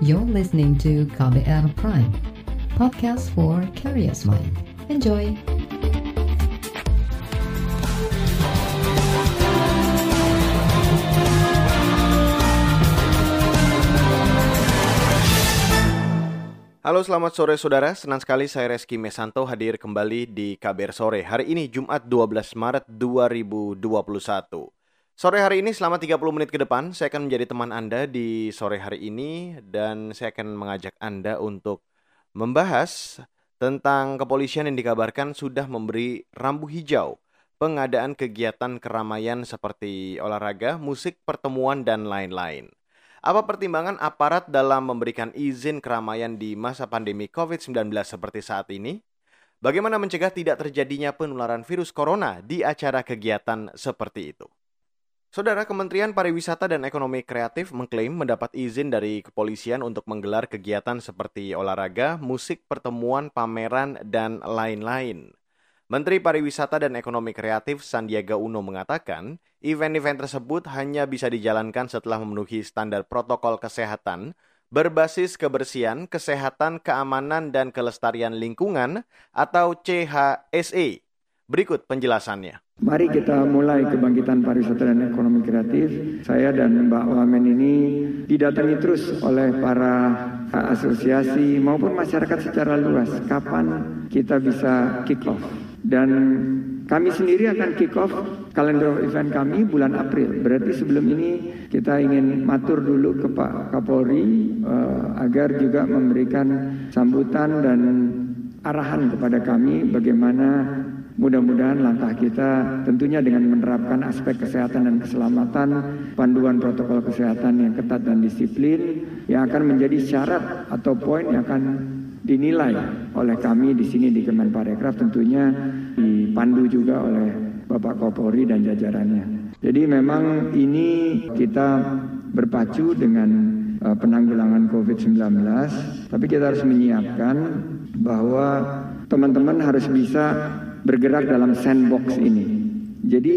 You're listening to KBR Prime, podcast for curious mind. Enjoy! Halo selamat sore saudara, senang sekali saya Reski Mesanto hadir kembali di KBR Sore. Hari ini Jumat 12 Maret 2021. Sore hari ini selama 30 menit ke depan saya akan menjadi teman Anda di sore hari ini dan saya akan mengajak Anda untuk membahas tentang kepolisian yang dikabarkan sudah memberi rambu hijau pengadaan kegiatan keramaian seperti olahraga, musik, pertemuan, dan lain-lain. Apa pertimbangan aparat dalam memberikan izin keramaian di masa pandemi COVID-19 seperti saat ini? Bagaimana mencegah tidak terjadinya penularan virus corona di acara kegiatan seperti itu? Saudara Kementerian Pariwisata dan Ekonomi Kreatif mengklaim mendapat izin dari kepolisian untuk menggelar kegiatan seperti olahraga, musik, pertemuan, pameran, dan lain-lain. Menteri Pariwisata dan Ekonomi Kreatif Sandiaga Uno mengatakan, event-event tersebut hanya bisa dijalankan setelah memenuhi standar protokol kesehatan berbasis kebersihan, kesehatan, keamanan, dan kelestarian lingkungan atau CHSE. Berikut penjelasannya. Mari kita mulai kebangkitan pariwisata dan ekonomi kreatif. Saya dan Mbak Wamen ini didatangi terus oleh para asosiasi maupun masyarakat secara luas. Kapan kita bisa kick off? Dan kami sendiri akan kick off kalender event kami bulan April. Berarti sebelum ini kita ingin matur dulu ke Pak Kapolri uh, agar juga memberikan sambutan dan arahan kepada kami bagaimana mudah-mudahan langkah kita tentunya dengan menerapkan aspek kesehatan dan keselamatan, panduan protokol kesehatan yang ketat dan disiplin yang akan menjadi syarat atau poin yang akan dinilai oleh kami di sini di Kemenparekraf tentunya dipandu juga oleh Bapak Kapolri dan jajarannya. Jadi memang ini kita berpacu dengan uh, penanggulangan COVID-19, tapi kita harus menyiapkan bahwa teman-teman harus bisa bergerak dalam sandbox ini. Jadi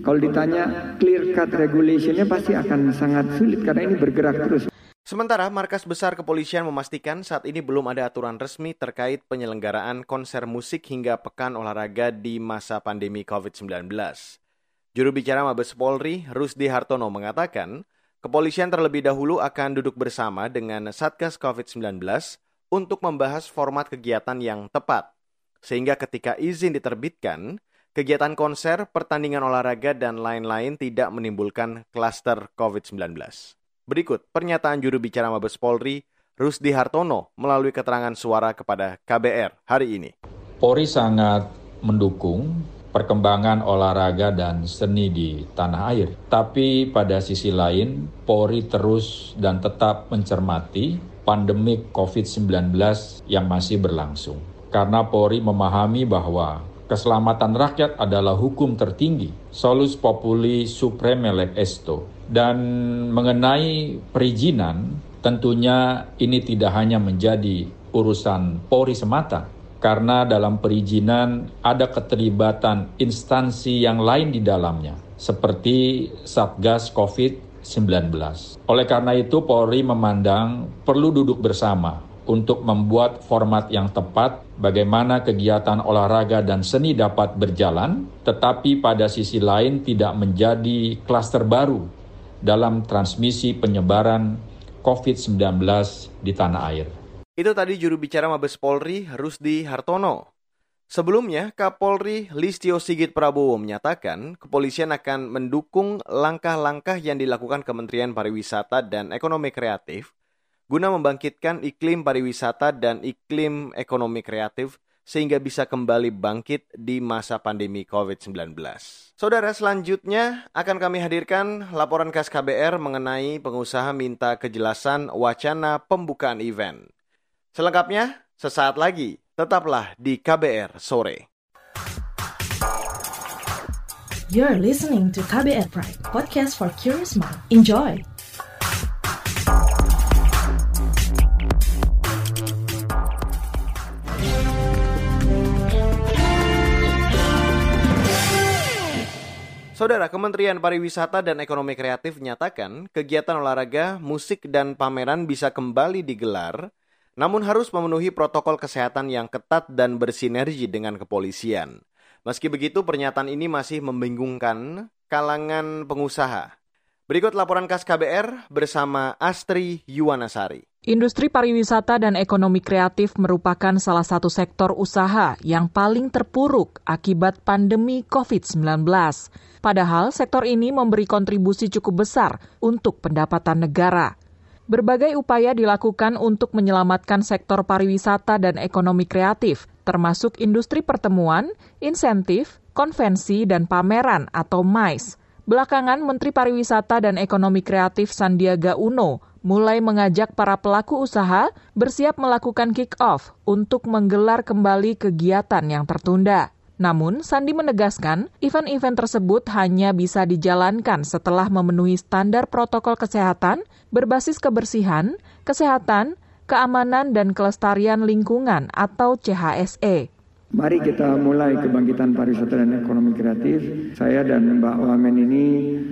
kalau ditanya clear cut regulationnya pasti akan sangat sulit karena ini bergerak terus. Sementara Markas Besar Kepolisian memastikan saat ini belum ada aturan resmi terkait penyelenggaraan konser musik hingga pekan olahraga di masa pandemi COVID-19. Juru bicara Mabes Polri, Rusdi Hartono mengatakan, kepolisian terlebih dahulu akan duduk bersama dengan Satgas COVID-19 untuk membahas format kegiatan yang tepat. Sehingga ketika izin diterbitkan, kegiatan konser, pertandingan olahraga, dan lain-lain tidak menimbulkan klaster COVID-19. Berikut pernyataan juru bicara Mabes Polri, Rusdi Hartono, melalui keterangan suara kepada KBR hari ini. Polri sangat mendukung perkembangan olahraga dan seni di tanah air. Tapi pada sisi lain, Polri terus dan tetap mencermati pandemik COVID-19 yang masih berlangsung. Karena Polri memahami bahwa keselamatan rakyat adalah hukum tertinggi, solus populi supreme esto, dan mengenai perizinan, tentunya ini tidak hanya menjadi urusan Polri semata, karena dalam perizinan ada keterlibatan instansi yang lain di dalamnya, seperti Satgas COVID-19. Oleh karena itu, Polri memandang perlu duduk bersama untuk membuat format yang tepat bagaimana kegiatan olahraga dan seni dapat berjalan, tetapi pada sisi lain tidak menjadi klaster baru dalam transmisi penyebaran COVID-19 di tanah air. Itu tadi juru bicara Mabes Polri, Rusdi Hartono. Sebelumnya, Kapolri Listio Sigit Prabowo menyatakan kepolisian akan mendukung langkah-langkah yang dilakukan Kementerian Pariwisata dan Ekonomi Kreatif guna membangkitkan iklim pariwisata dan iklim ekonomi kreatif sehingga bisa kembali bangkit di masa pandemi COVID-19. Saudara, selanjutnya akan kami hadirkan laporan khas KBR mengenai pengusaha minta kejelasan wacana pembukaan event. Selengkapnya, sesaat lagi, tetaplah di KBR Sore. You're listening to KBR Pride, podcast for curious mind. Enjoy! Saudara, Kementerian Pariwisata dan Ekonomi Kreatif menyatakan kegiatan olahraga, musik, dan pameran bisa kembali digelar, namun harus memenuhi protokol kesehatan yang ketat dan bersinergi dengan kepolisian. Meski begitu, pernyataan ini masih membingungkan kalangan pengusaha. Berikut laporan khas KBR bersama Astri Yuwanasari. Industri pariwisata dan ekonomi kreatif merupakan salah satu sektor usaha yang paling terpuruk akibat pandemi COVID-19. Padahal sektor ini memberi kontribusi cukup besar untuk pendapatan negara. Berbagai upaya dilakukan untuk menyelamatkan sektor pariwisata dan ekonomi kreatif, termasuk industri pertemuan, insentif, konvensi, dan pameran atau MICE. Belakangan, Menteri Pariwisata dan Ekonomi Kreatif Sandiaga Uno mulai mengajak para pelaku usaha bersiap melakukan kick-off untuk menggelar kembali kegiatan yang tertunda. Namun, Sandi menegaskan event-event tersebut hanya bisa dijalankan setelah memenuhi standar protokol kesehatan berbasis kebersihan, kesehatan, keamanan, dan kelestarian lingkungan atau CHSE. Mari kita mulai kebangkitan pariwisata dan ekonomi kreatif. Saya dan Mbak Wamen ini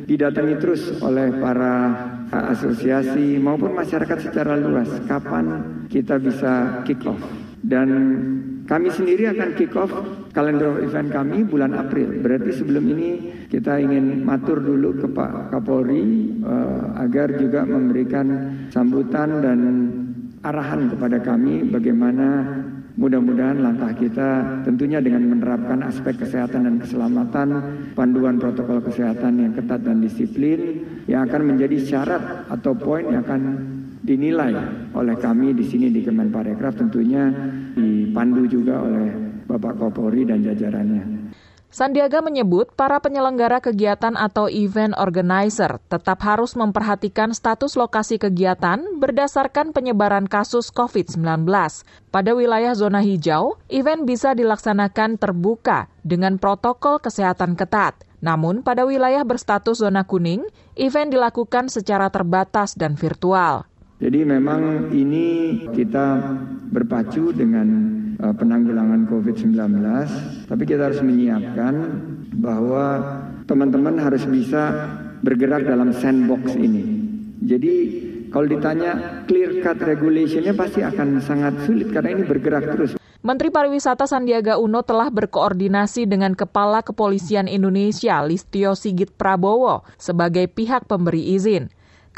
didatangi terus oleh para asosiasi maupun masyarakat secara luas. Kapan kita bisa kick off? Dan kami sendiri akan kick off kalender event kami bulan April. Berarti sebelum ini kita ingin matur dulu ke Pak Kapolri uh, agar juga memberikan sambutan dan arahan kepada kami bagaimana Mudah-mudahan langkah kita tentunya dengan menerapkan aspek kesehatan dan keselamatan, panduan protokol kesehatan yang ketat dan disiplin yang akan menjadi syarat atau poin yang akan dinilai oleh kami di sini di Kemenparekraf tentunya dipandu juga oleh Bapak Kapolri dan jajarannya. Sandiaga menyebut para penyelenggara kegiatan atau event organizer tetap harus memperhatikan status lokasi kegiatan berdasarkan penyebaran kasus COVID-19. Pada wilayah zona hijau, event bisa dilaksanakan terbuka dengan protokol kesehatan ketat. Namun, pada wilayah berstatus zona kuning, event dilakukan secara terbatas dan virtual. Jadi memang ini kita berpacu dengan uh, penanggulangan COVID-19, tapi kita harus menyiapkan bahwa teman-teman harus bisa bergerak dalam sandbox ini. Jadi kalau ditanya clear cut regulationnya pasti akan sangat sulit karena ini bergerak terus. Menteri Pariwisata Sandiaga Uno telah berkoordinasi dengan Kepala Kepolisian Indonesia Listio Sigit Prabowo sebagai pihak pemberi izin.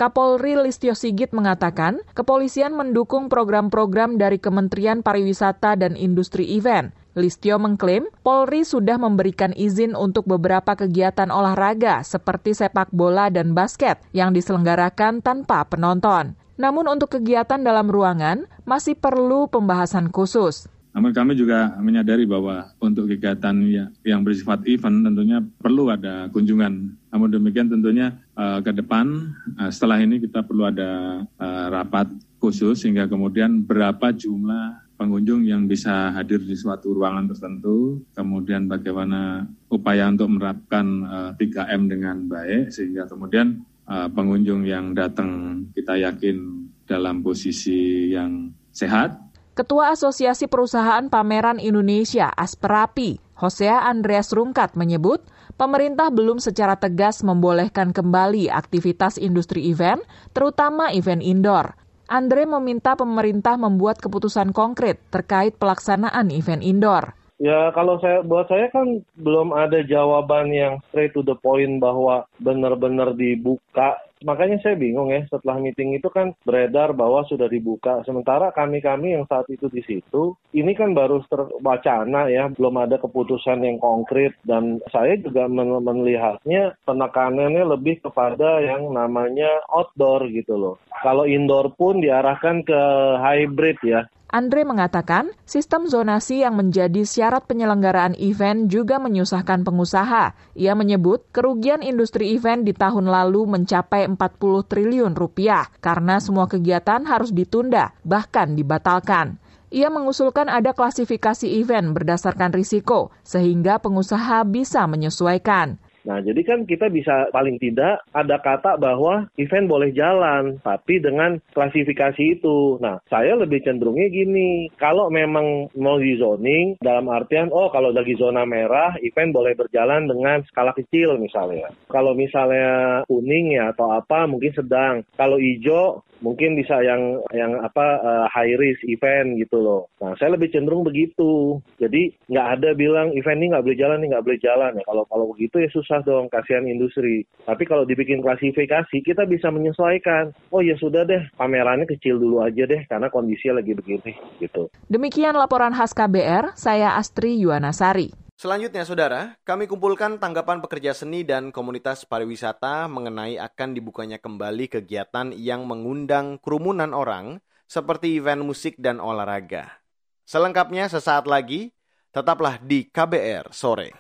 Kapolri Listio Sigit mengatakan, kepolisian mendukung program-program dari Kementerian Pariwisata dan Industri Event. Listio mengklaim Polri sudah memberikan izin untuk beberapa kegiatan olahraga seperti sepak bola dan basket yang diselenggarakan tanpa penonton. Namun untuk kegiatan dalam ruangan masih perlu pembahasan khusus. Namun kami juga menyadari bahwa untuk kegiatan yang bersifat event tentunya perlu ada kunjungan. Namun demikian tentunya uh, ke depan uh, setelah ini kita perlu ada uh, rapat khusus sehingga kemudian berapa jumlah pengunjung yang bisa hadir di suatu ruangan tertentu, kemudian bagaimana upaya untuk menerapkan uh, 3M dengan baik sehingga kemudian uh, pengunjung yang datang kita yakin dalam posisi yang sehat. Ketua Asosiasi Perusahaan Pameran Indonesia Asperapi, Hosea Andreas Rungkat menyebut, pemerintah belum secara tegas membolehkan kembali aktivitas industri event, terutama event indoor. Andre meminta pemerintah membuat keputusan konkret terkait pelaksanaan event indoor. Ya kalau saya buat saya kan belum ada jawaban yang straight to the point bahwa benar-benar dibuka makanya saya bingung ya setelah meeting itu kan beredar bahwa sudah dibuka. Sementara kami-kami yang saat itu di situ ini kan baru terwacana ya belum ada keputusan yang konkret. Dan saya juga melihatnya penekanannya lebih kepada yang namanya outdoor gitu loh. Kalau indoor pun diarahkan ke hybrid ya Andre mengatakan, sistem zonasi yang menjadi syarat penyelenggaraan event juga menyusahkan pengusaha. Ia menyebut kerugian industri event di tahun lalu mencapai 40 triliun rupiah karena semua kegiatan harus ditunda, bahkan dibatalkan. Ia mengusulkan ada klasifikasi event berdasarkan risiko, sehingga pengusaha bisa menyesuaikan. Nah, jadi kan kita bisa paling tidak ada kata bahwa event boleh jalan, tapi dengan klasifikasi itu. Nah, saya lebih cenderungnya gini, kalau memang mau di zoning, dalam artian, oh kalau lagi zona merah, event boleh berjalan dengan skala kecil misalnya. Kalau misalnya kuning ya atau apa, mungkin sedang. Kalau hijau, mungkin bisa yang yang apa uh, high risk event gitu loh. Nah saya lebih cenderung begitu. Jadi nggak ada bilang event ini nggak boleh jalan nih nggak boleh jalan ya. Kalau kalau begitu ya susah dong kasihan industri. Tapi kalau dibikin klasifikasi kita bisa menyesuaikan. Oh ya sudah deh pamerannya kecil dulu aja deh karena kondisinya lagi begini gitu. Demikian laporan khas KBR. Saya Astri Yuwanasari. Selanjutnya, saudara, kami kumpulkan tanggapan pekerja seni dan komunitas pariwisata mengenai akan dibukanya kembali kegiatan yang mengundang kerumunan orang seperti event musik dan olahraga. Selengkapnya sesaat lagi, tetaplah di KBR sore.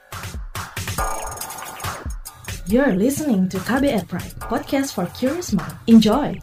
You're listening to KBR Pride, podcast for curious mind. Enjoy!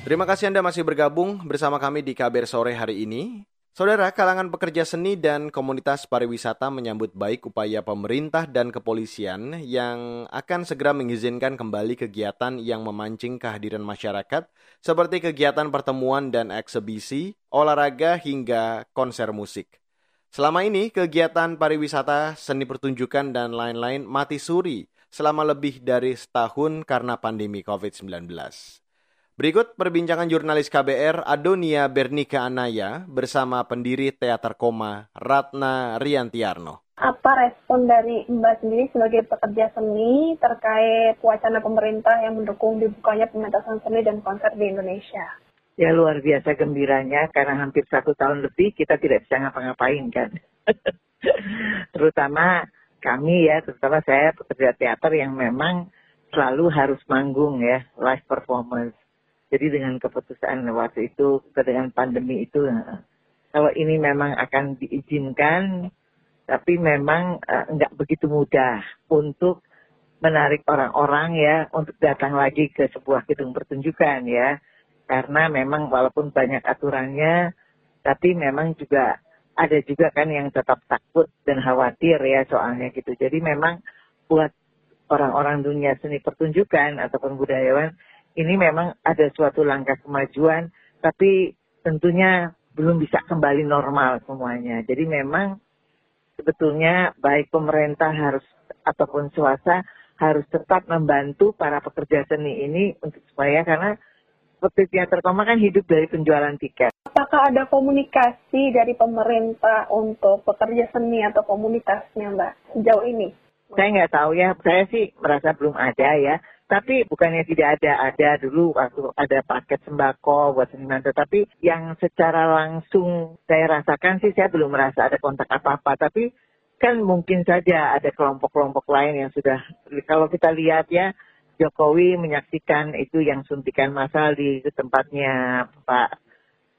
Terima kasih Anda masih bergabung bersama kami di KBR Sore hari ini. Saudara, kalangan pekerja seni dan komunitas pariwisata menyambut baik upaya pemerintah dan kepolisian yang akan segera mengizinkan kembali kegiatan yang memancing kehadiran masyarakat seperti kegiatan pertemuan dan eksebisi, olahraga hingga konser musik. Selama ini, kegiatan pariwisata, seni pertunjukan, dan lain-lain mati suri selama lebih dari setahun karena pandemi COVID-19. Berikut perbincangan jurnalis KBR Adonia Bernika Anaya bersama pendiri Teater Koma Ratna Riantiarno. Apa respon dari Mbak sendiri sebagai pekerja seni terkait wacana pemerintah yang mendukung dibukanya pementasan seni dan konser di Indonesia? Ya luar biasa gembiranya karena hampir satu tahun lebih kita tidak bisa ngapa-ngapain kan. terutama kami ya, terutama saya pekerja teater yang memang selalu harus manggung ya, live performance jadi dengan keputusan waktu itu, dengan pandemi itu, eh, kalau ini memang akan diizinkan, tapi memang uh, nggak begitu mudah untuk menarik orang-orang ya untuk datang lagi ke sebuah gedung pertunjukan ya. Karena memang walaupun banyak aturannya, tapi memang juga ada juga kan yang tetap takut dan khawatir ya soalnya gitu. Jadi memang buat orang-orang dunia seni pertunjukan ataupun budayawan ini memang ada suatu langkah kemajuan, tapi tentunya belum bisa kembali normal semuanya. Jadi memang sebetulnya baik pemerintah harus ataupun swasta harus tetap membantu para pekerja seni ini untuk supaya karena seperti teater koma kan hidup dari penjualan tiket. Apakah ada komunikasi dari pemerintah untuk pekerja seni atau komunitasnya Mbak sejauh ini? Saya nggak tahu ya, saya sih merasa belum ada ya. Tapi bukannya tidak ada, ada dulu waktu ada paket sembako buat seniman. Tetapi yang secara langsung saya rasakan sih saya belum merasa ada kontak apa-apa. Tapi kan mungkin saja ada kelompok-kelompok lain yang sudah, kalau kita lihat ya, Jokowi menyaksikan itu yang suntikan massal di tempatnya Pak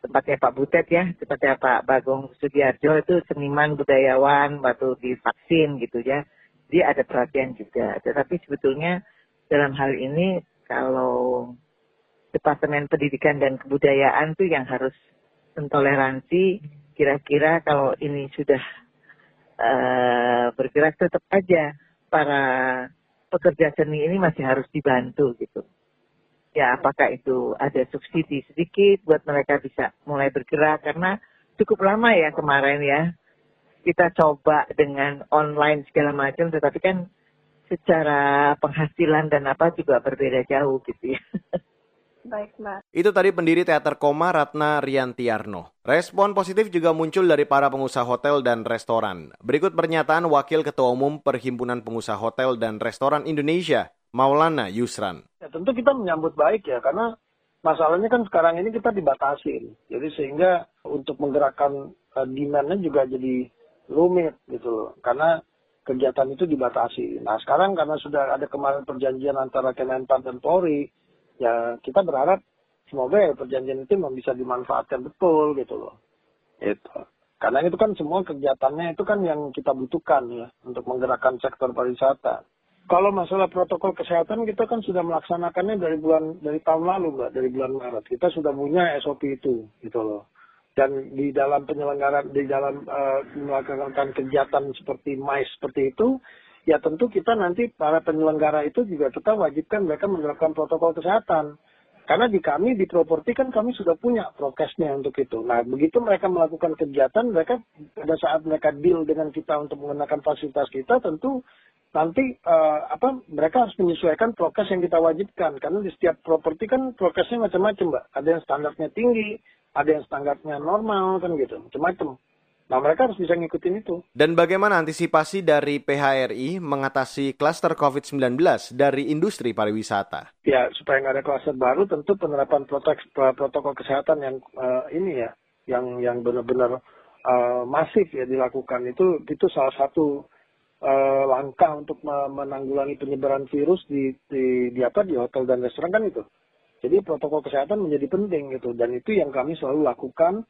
tempatnya Pak Butet ya, tempatnya Pak Bagong Sugiarjo itu seniman budayawan waktu divaksin gitu ya. Dia ada perhatian juga. Tetapi sebetulnya dalam hal ini kalau Departemen Pendidikan dan Kebudayaan tuh yang harus mentoleransi kira-kira kalau ini sudah uh, bergerak tetap aja para pekerja seni ini masih harus dibantu gitu. Ya apakah itu ada subsidi sedikit buat mereka bisa mulai bergerak karena cukup lama ya kemarin ya kita coba dengan online segala macam tetapi kan secara penghasilan dan apa juga berbeda jauh gitu ya. Baik, Mbak. Itu tadi pendiri Teater Koma Ratna Riantiarno. Respon positif juga muncul dari para pengusaha hotel dan restoran. Berikut pernyataan Wakil Ketua Umum Perhimpunan Pengusaha Hotel dan Restoran Indonesia, Maulana Yusran. Ya, tentu kita menyambut baik ya, karena masalahnya kan sekarang ini kita dibatasi. Jadi sehingga untuk menggerakkan uh, demand-nya juga jadi rumit gitu loh. Karena kegiatan itu dibatasi. Nah sekarang karena sudah ada kemarin perjanjian antara Kemenpan dan Polri, ya kita berharap semoga ya perjanjian itu bisa dimanfaatkan betul gitu loh. Itu. Karena itu kan semua kegiatannya itu kan yang kita butuhkan ya untuk menggerakkan sektor pariwisata. kalau masalah protokol kesehatan kita kan sudah melaksanakannya dari bulan dari tahun lalu mbak dari bulan Maret kita sudah punya SOP itu gitu loh dan di dalam penyelenggaraan di dalam uh, melakukan kegiatan seperti MICE seperti itu ya tentu kita nanti para penyelenggara itu juga kita wajibkan mereka menerapkan protokol kesehatan karena di kami di properti kan kami sudah punya prokesnya untuk itu. Nah begitu mereka melakukan kegiatan, mereka pada saat mereka deal dengan kita untuk menggunakan fasilitas kita, tentu nanti uh, apa mereka harus menyesuaikan prokes yang kita wajibkan. Karena di setiap properti kan prokesnya macam-macam, mbak. Ada yang standarnya tinggi, ada yang standarnya normal kan gitu, macam-macam. Nah, mereka harus bisa ngikutin itu. Dan bagaimana antisipasi dari PHRI mengatasi klaster COVID-19 dari industri pariwisata? Ya, supaya nggak ada klaster baru, tentu penerapan protokol kesehatan yang uh, ini ya, yang yang benar-benar uh, masif ya dilakukan itu itu salah satu uh, langkah untuk menanggulangi penyebaran virus di, di di apa di hotel dan restoran kan itu. Jadi protokol kesehatan menjadi penting gitu dan itu yang kami selalu lakukan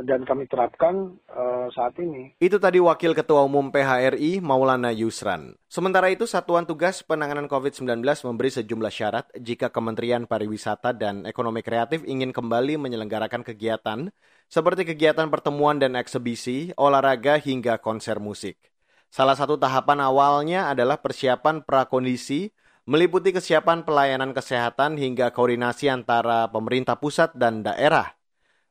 dan kami terapkan uh, saat ini. Itu tadi Wakil Ketua Umum PHRI Maulana Yusran. Sementara itu Satuan Tugas Penanganan COVID-19 memberi sejumlah syarat jika Kementerian Pariwisata dan Ekonomi Kreatif ingin kembali menyelenggarakan kegiatan seperti kegiatan pertemuan dan eksebisi, olahraga hingga konser musik. Salah satu tahapan awalnya adalah persiapan prakondisi meliputi kesiapan pelayanan kesehatan hingga koordinasi antara pemerintah pusat dan daerah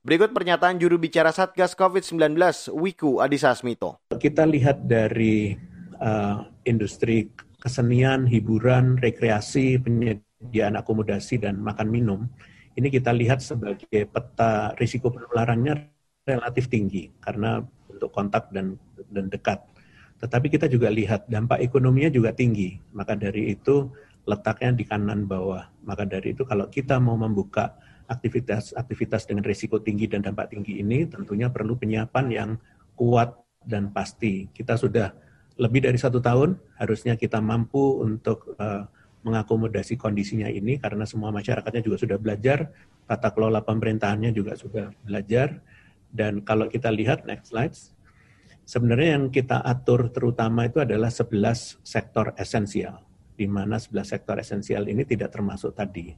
Berikut pernyataan juru bicara Satgas COVID-19, Wiku Adhisa Smito. Kita lihat dari uh, industri kesenian, hiburan, rekreasi, penyediaan akomodasi, dan makan minum, ini kita lihat sebagai peta risiko penularannya relatif tinggi karena untuk kontak dan, dan dekat. Tetapi kita juga lihat dampak ekonominya juga tinggi. Maka dari itu letaknya di kanan bawah. Maka dari itu kalau kita mau membuka aktivitas-aktivitas dengan risiko tinggi dan dampak tinggi ini tentunya perlu penyiapan yang kuat dan pasti. Kita sudah lebih dari satu tahun, harusnya kita mampu untuk uh, mengakomodasi kondisinya ini karena semua masyarakatnya juga sudah belajar, tata kelola pemerintahannya juga sudah belajar, dan kalau kita lihat next slides, sebenarnya yang kita atur terutama itu adalah 11 sektor esensial, di mana 11 sektor esensial ini tidak termasuk tadi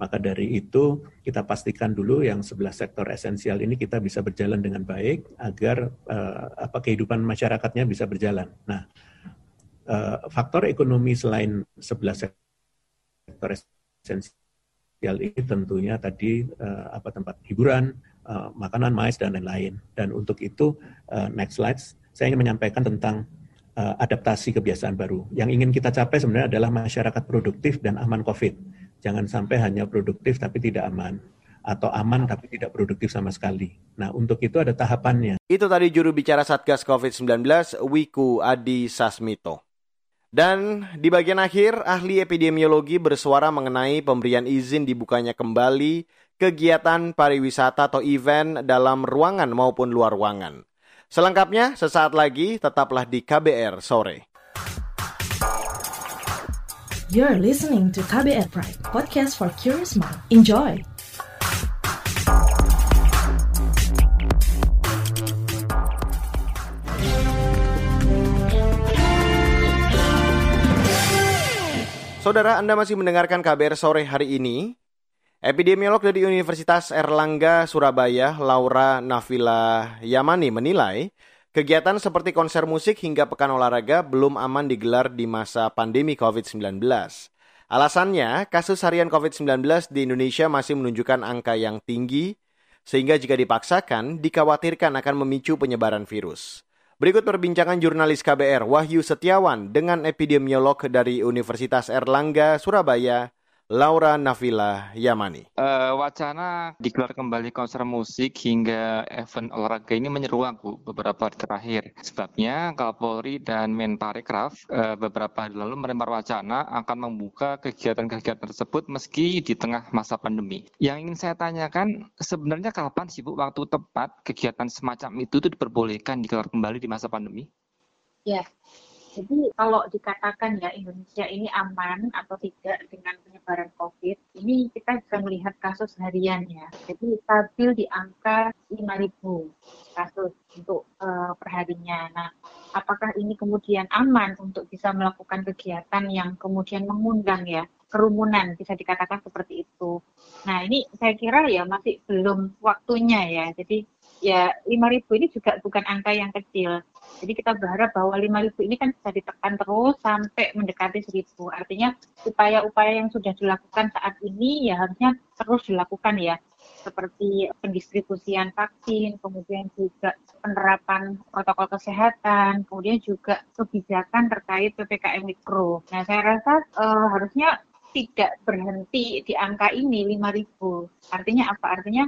maka dari itu kita pastikan dulu yang sebelah sektor esensial ini kita bisa berjalan dengan baik agar uh, apa kehidupan masyarakatnya bisa berjalan. Nah, uh, faktor ekonomi selain sebelah sektor esensial ini tentunya tadi uh, apa tempat hiburan, uh, makanan, mais dan lain-lain. Dan untuk itu uh, next slides saya ingin menyampaikan tentang adaptasi kebiasaan baru. Yang ingin kita capai sebenarnya adalah masyarakat produktif dan aman COVID Jangan sampai hanya produktif tapi tidak aman atau aman tapi tidak produktif sama sekali. Nah, untuk itu ada tahapannya. Itu tadi juru bicara Satgas COVID-19 Wiku Adi Sasmito. Dan di bagian akhir, ahli epidemiologi bersuara mengenai pemberian izin dibukanya kembali kegiatan pariwisata atau event dalam ruangan maupun luar ruangan. Selengkapnya sesaat lagi tetaplah di KBR sore. You're listening to KBR Pride, podcast for curious mind. Enjoy! Saudara, Anda masih mendengarkan KBR sore hari ini. Epidemiolog dari Universitas Erlangga, Surabaya, Laura Nafila Yamani menilai Kegiatan seperti konser musik hingga pekan olahraga belum aman digelar di masa pandemi COVID-19. Alasannya, kasus harian COVID-19 di Indonesia masih menunjukkan angka yang tinggi, sehingga jika dipaksakan, dikhawatirkan akan memicu penyebaran virus. Berikut perbincangan jurnalis KBR Wahyu Setiawan dengan epidemiolog dari Universitas Erlangga, Surabaya, Laura Nafila Yamani. Uh, wacana digelar kembali konser musik hingga event olahraga ini menyeruak Bu beberapa hari terakhir. Sebabnya Kapolri dan Menparekraf uh, beberapa hari lalu melempar wacana akan membuka kegiatan-kegiatan tersebut meski di tengah masa pandemi. Yang ingin saya tanyakan sebenarnya kapan sih Bu waktu tepat kegiatan semacam itu itu diperbolehkan digelar kembali di masa pandemi? Ya, Jadi kalau dikatakan ya Indonesia ini aman atau tidak dengan penyebaran COVID, ini kita bisa melihat kasus harian ya. Jadi stabil di angka 5.000 kasus untuk uh, perharinya. Nah, apakah ini kemudian aman untuk bisa melakukan kegiatan yang kemudian mengundang ya kerumunan bisa dikatakan seperti itu. Nah ini saya kira ya masih belum waktunya ya. Jadi ya 5.000 ini juga bukan angka yang kecil. Jadi kita berharap bahwa 5.000 ini kan bisa ditekan terus sampai mendekati 1.000. Artinya upaya-upaya yang sudah dilakukan saat ini ya harusnya terus dilakukan ya. Seperti pendistribusian vaksin, kemudian juga penerapan protokol kesehatan, kemudian juga kebijakan terkait PPKM Mikro. Nah saya rasa uh, harusnya tidak berhenti di angka ini 5.000. Artinya apa? Artinya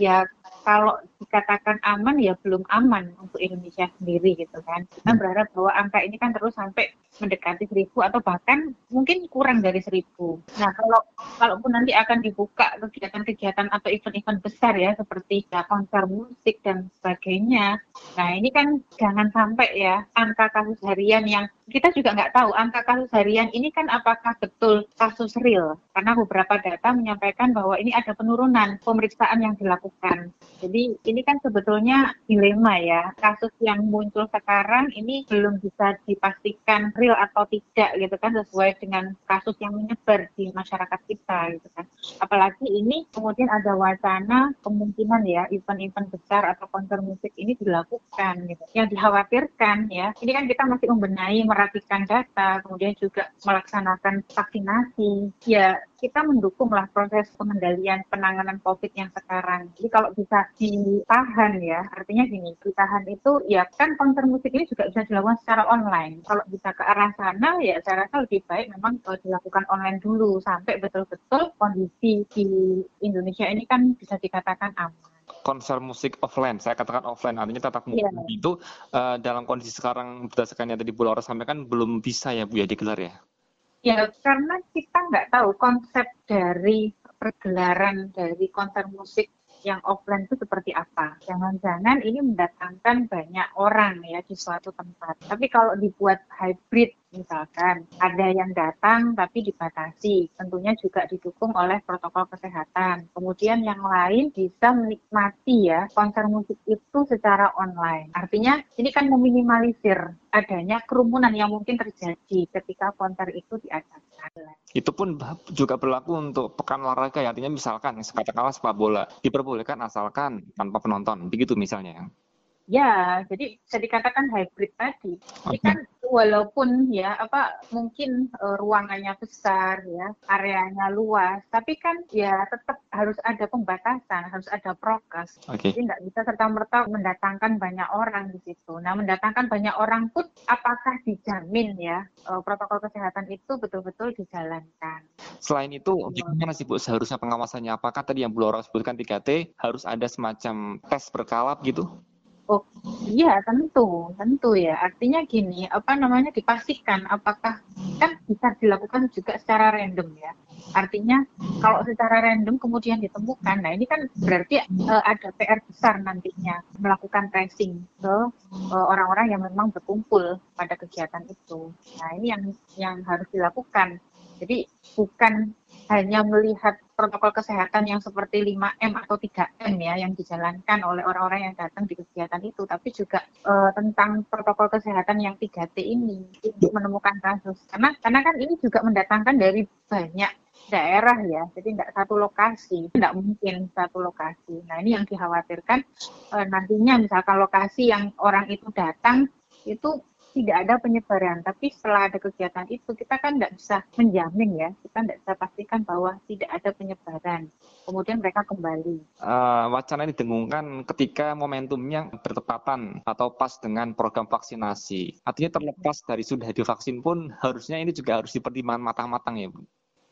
ya kalau dikatakan aman ya belum aman untuk Indonesia sendiri gitu kan. Kita hmm. berharap bahwa angka ini kan terus sampai mendekati seribu atau bahkan mungkin kurang dari seribu. Nah kalau kalaupun nanti akan dibuka kegiatan-kegiatan atau event-event besar ya seperti ya, konser musik dan sebagainya. Nah ini kan jangan sampai ya angka kasus harian yang kita juga nggak tahu angka kasus harian ini kan apakah betul kasus real karena beberapa data menyampaikan bahwa ini ada penurunan pemeriksaan yang dilakukan. Jadi ini kan sebetulnya dilema ya kasus yang muncul sekarang ini belum bisa dipastikan real atau tidak gitu kan sesuai dengan kasus yang menyebar di masyarakat kita gitu kan. Apalagi ini kemudian ada wacana kemungkinan ya event-event besar atau konser musik ini dilakukan gitu. Yang dikhawatirkan ya ini kan kita masih membenahi merapikan data, kemudian juga melaksanakan vaksinasi. Ya, kita mendukunglah proses pengendalian penanganan COVID yang sekarang. Jadi kalau bisa ditahan ya, artinya gini, ditahan itu ya kan konser musik ini juga bisa dilakukan secara online. Kalau bisa ke arah sana ya saya rasa lebih baik memang kalau dilakukan online dulu sampai betul-betul kondisi di Indonesia ini kan bisa dikatakan aman konser musik offline. Saya katakan offline, artinya tatap muka yeah. itu uh, dalam kondisi sekarang berdasarkan yang tadi Bu Laura sampaikan belum bisa ya Bu ya digelar ya? Ya karena kita nggak tahu konsep dari pergelaran dari konser musik yang offline itu seperti apa. Jangan-jangan ini mendatangkan banyak orang ya di suatu tempat. Tapi kalau dibuat hybrid misalkan ada yang datang tapi dibatasi, tentunya juga didukung oleh protokol kesehatan. Kemudian yang lain bisa menikmati ya konser musik itu secara online. Artinya ini kan meminimalisir adanya kerumunan yang mungkin terjadi ketika konser itu diadakan. Itu pun juga berlaku untuk pekan olahraga ya, artinya misalkan katakanlah sepak bola diperbolehkan asalkan tanpa penonton, begitu misalnya. Ya, jadi bisa dikatakan hybrid tadi. Ini kan walaupun ya apa mungkin uh, ruangannya besar ya, areanya luas, tapi kan ya tetap harus ada pembatasan, harus ada prokes. Okay. Jadi nggak bisa serta merta mendatangkan banyak orang di situ. Nah, mendatangkan banyak orang pun apakah dijamin ya uh, protokol kesehatan itu betul-betul dijalankan? Selain itu, gimana sih Bu seharusnya pengawasannya? Apakah tadi yang Bu Laura sebutkan 3T harus ada semacam tes berkala gitu? Oh iya tentu, tentu ya. Artinya gini, apa namanya dipastikan apakah kan bisa dilakukan juga secara random ya. Artinya kalau secara random kemudian ditemukan, nah ini kan berarti uh, ada PR besar nantinya melakukan tracing ke uh, orang-orang yang memang berkumpul pada kegiatan itu. Nah ini yang yang harus dilakukan. Jadi bukan hanya melihat protokol kesehatan yang seperti 5M atau 3M ya yang dijalankan oleh orang-orang yang datang di kegiatan itu, tapi juga uh, tentang protokol kesehatan yang 3T ini untuk menemukan kasus. Karena karena kan ini juga mendatangkan dari banyak daerah ya, jadi tidak satu lokasi, tidak mungkin satu lokasi. Nah ini yang dikhawatirkan uh, nantinya misalkan lokasi yang orang itu datang itu tidak ada penyebaran. Tapi setelah ada kegiatan itu, kita kan tidak bisa menjamin ya, kita tidak bisa pastikan bahwa tidak ada penyebaran. Kemudian mereka kembali. Uh, wacana ini didengungkan ketika momentumnya bertepatan atau pas dengan program vaksinasi. Artinya terlepas dari sudah divaksin pun harusnya ini juga harus dipertimbangkan matang-matang ya Bu.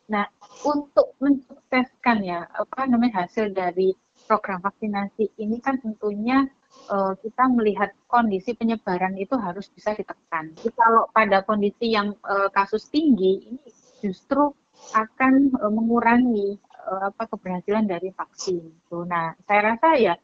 Nah, untuk mensukseskan ya apa namanya hasil dari program vaksinasi ini kan tentunya uh, kita melihat kondisi penyebaran itu harus bisa ditekan. Jadi kalau pada kondisi yang uh, kasus tinggi ini justru akan uh, mengurangi uh, apa keberhasilan dari vaksin. Tuh. Nah, saya rasa ya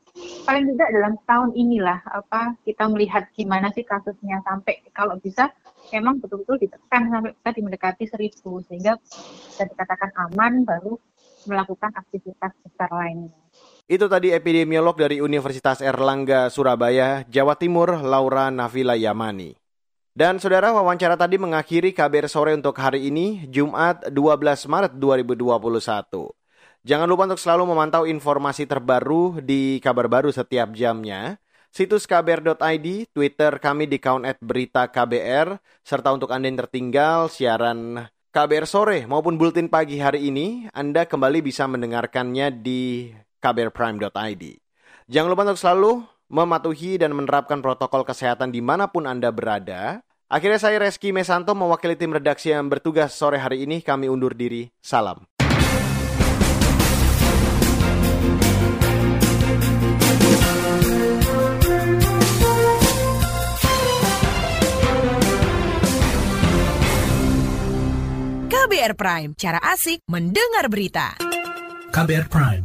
paling tidak dalam tahun inilah apa kita melihat gimana sih kasusnya sampai kalau bisa memang betul-betul ditekan sampai bisa mendekati seribu sehingga bisa dikatakan aman baru melakukan aktivitas besar lainnya. Itu tadi epidemiolog dari Universitas Erlangga Surabaya, Jawa Timur, Laura Navila Yamani. Dan saudara wawancara tadi mengakhiri kabar sore untuk hari ini, Jumat 12 Maret 2021. Jangan lupa untuk selalu memantau informasi terbaru di kabar baru setiap jamnya. Situs kbr.id, Twitter kami di account at berita KBR, serta untuk Anda yang tertinggal siaran KBR sore maupun bulletin pagi hari ini, Anda kembali bisa mendengarkannya di kbrprime.id. Jangan lupa untuk selalu mematuhi dan menerapkan protokol kesehatan di mana pun Anda berada. Akhirnya saya Reski Mesanto mewakili tim redaksi yang bertugas sore hari ini. Kami undur diri. Salam. KBR Prime, cara asik mendengar berita. KBR Prime,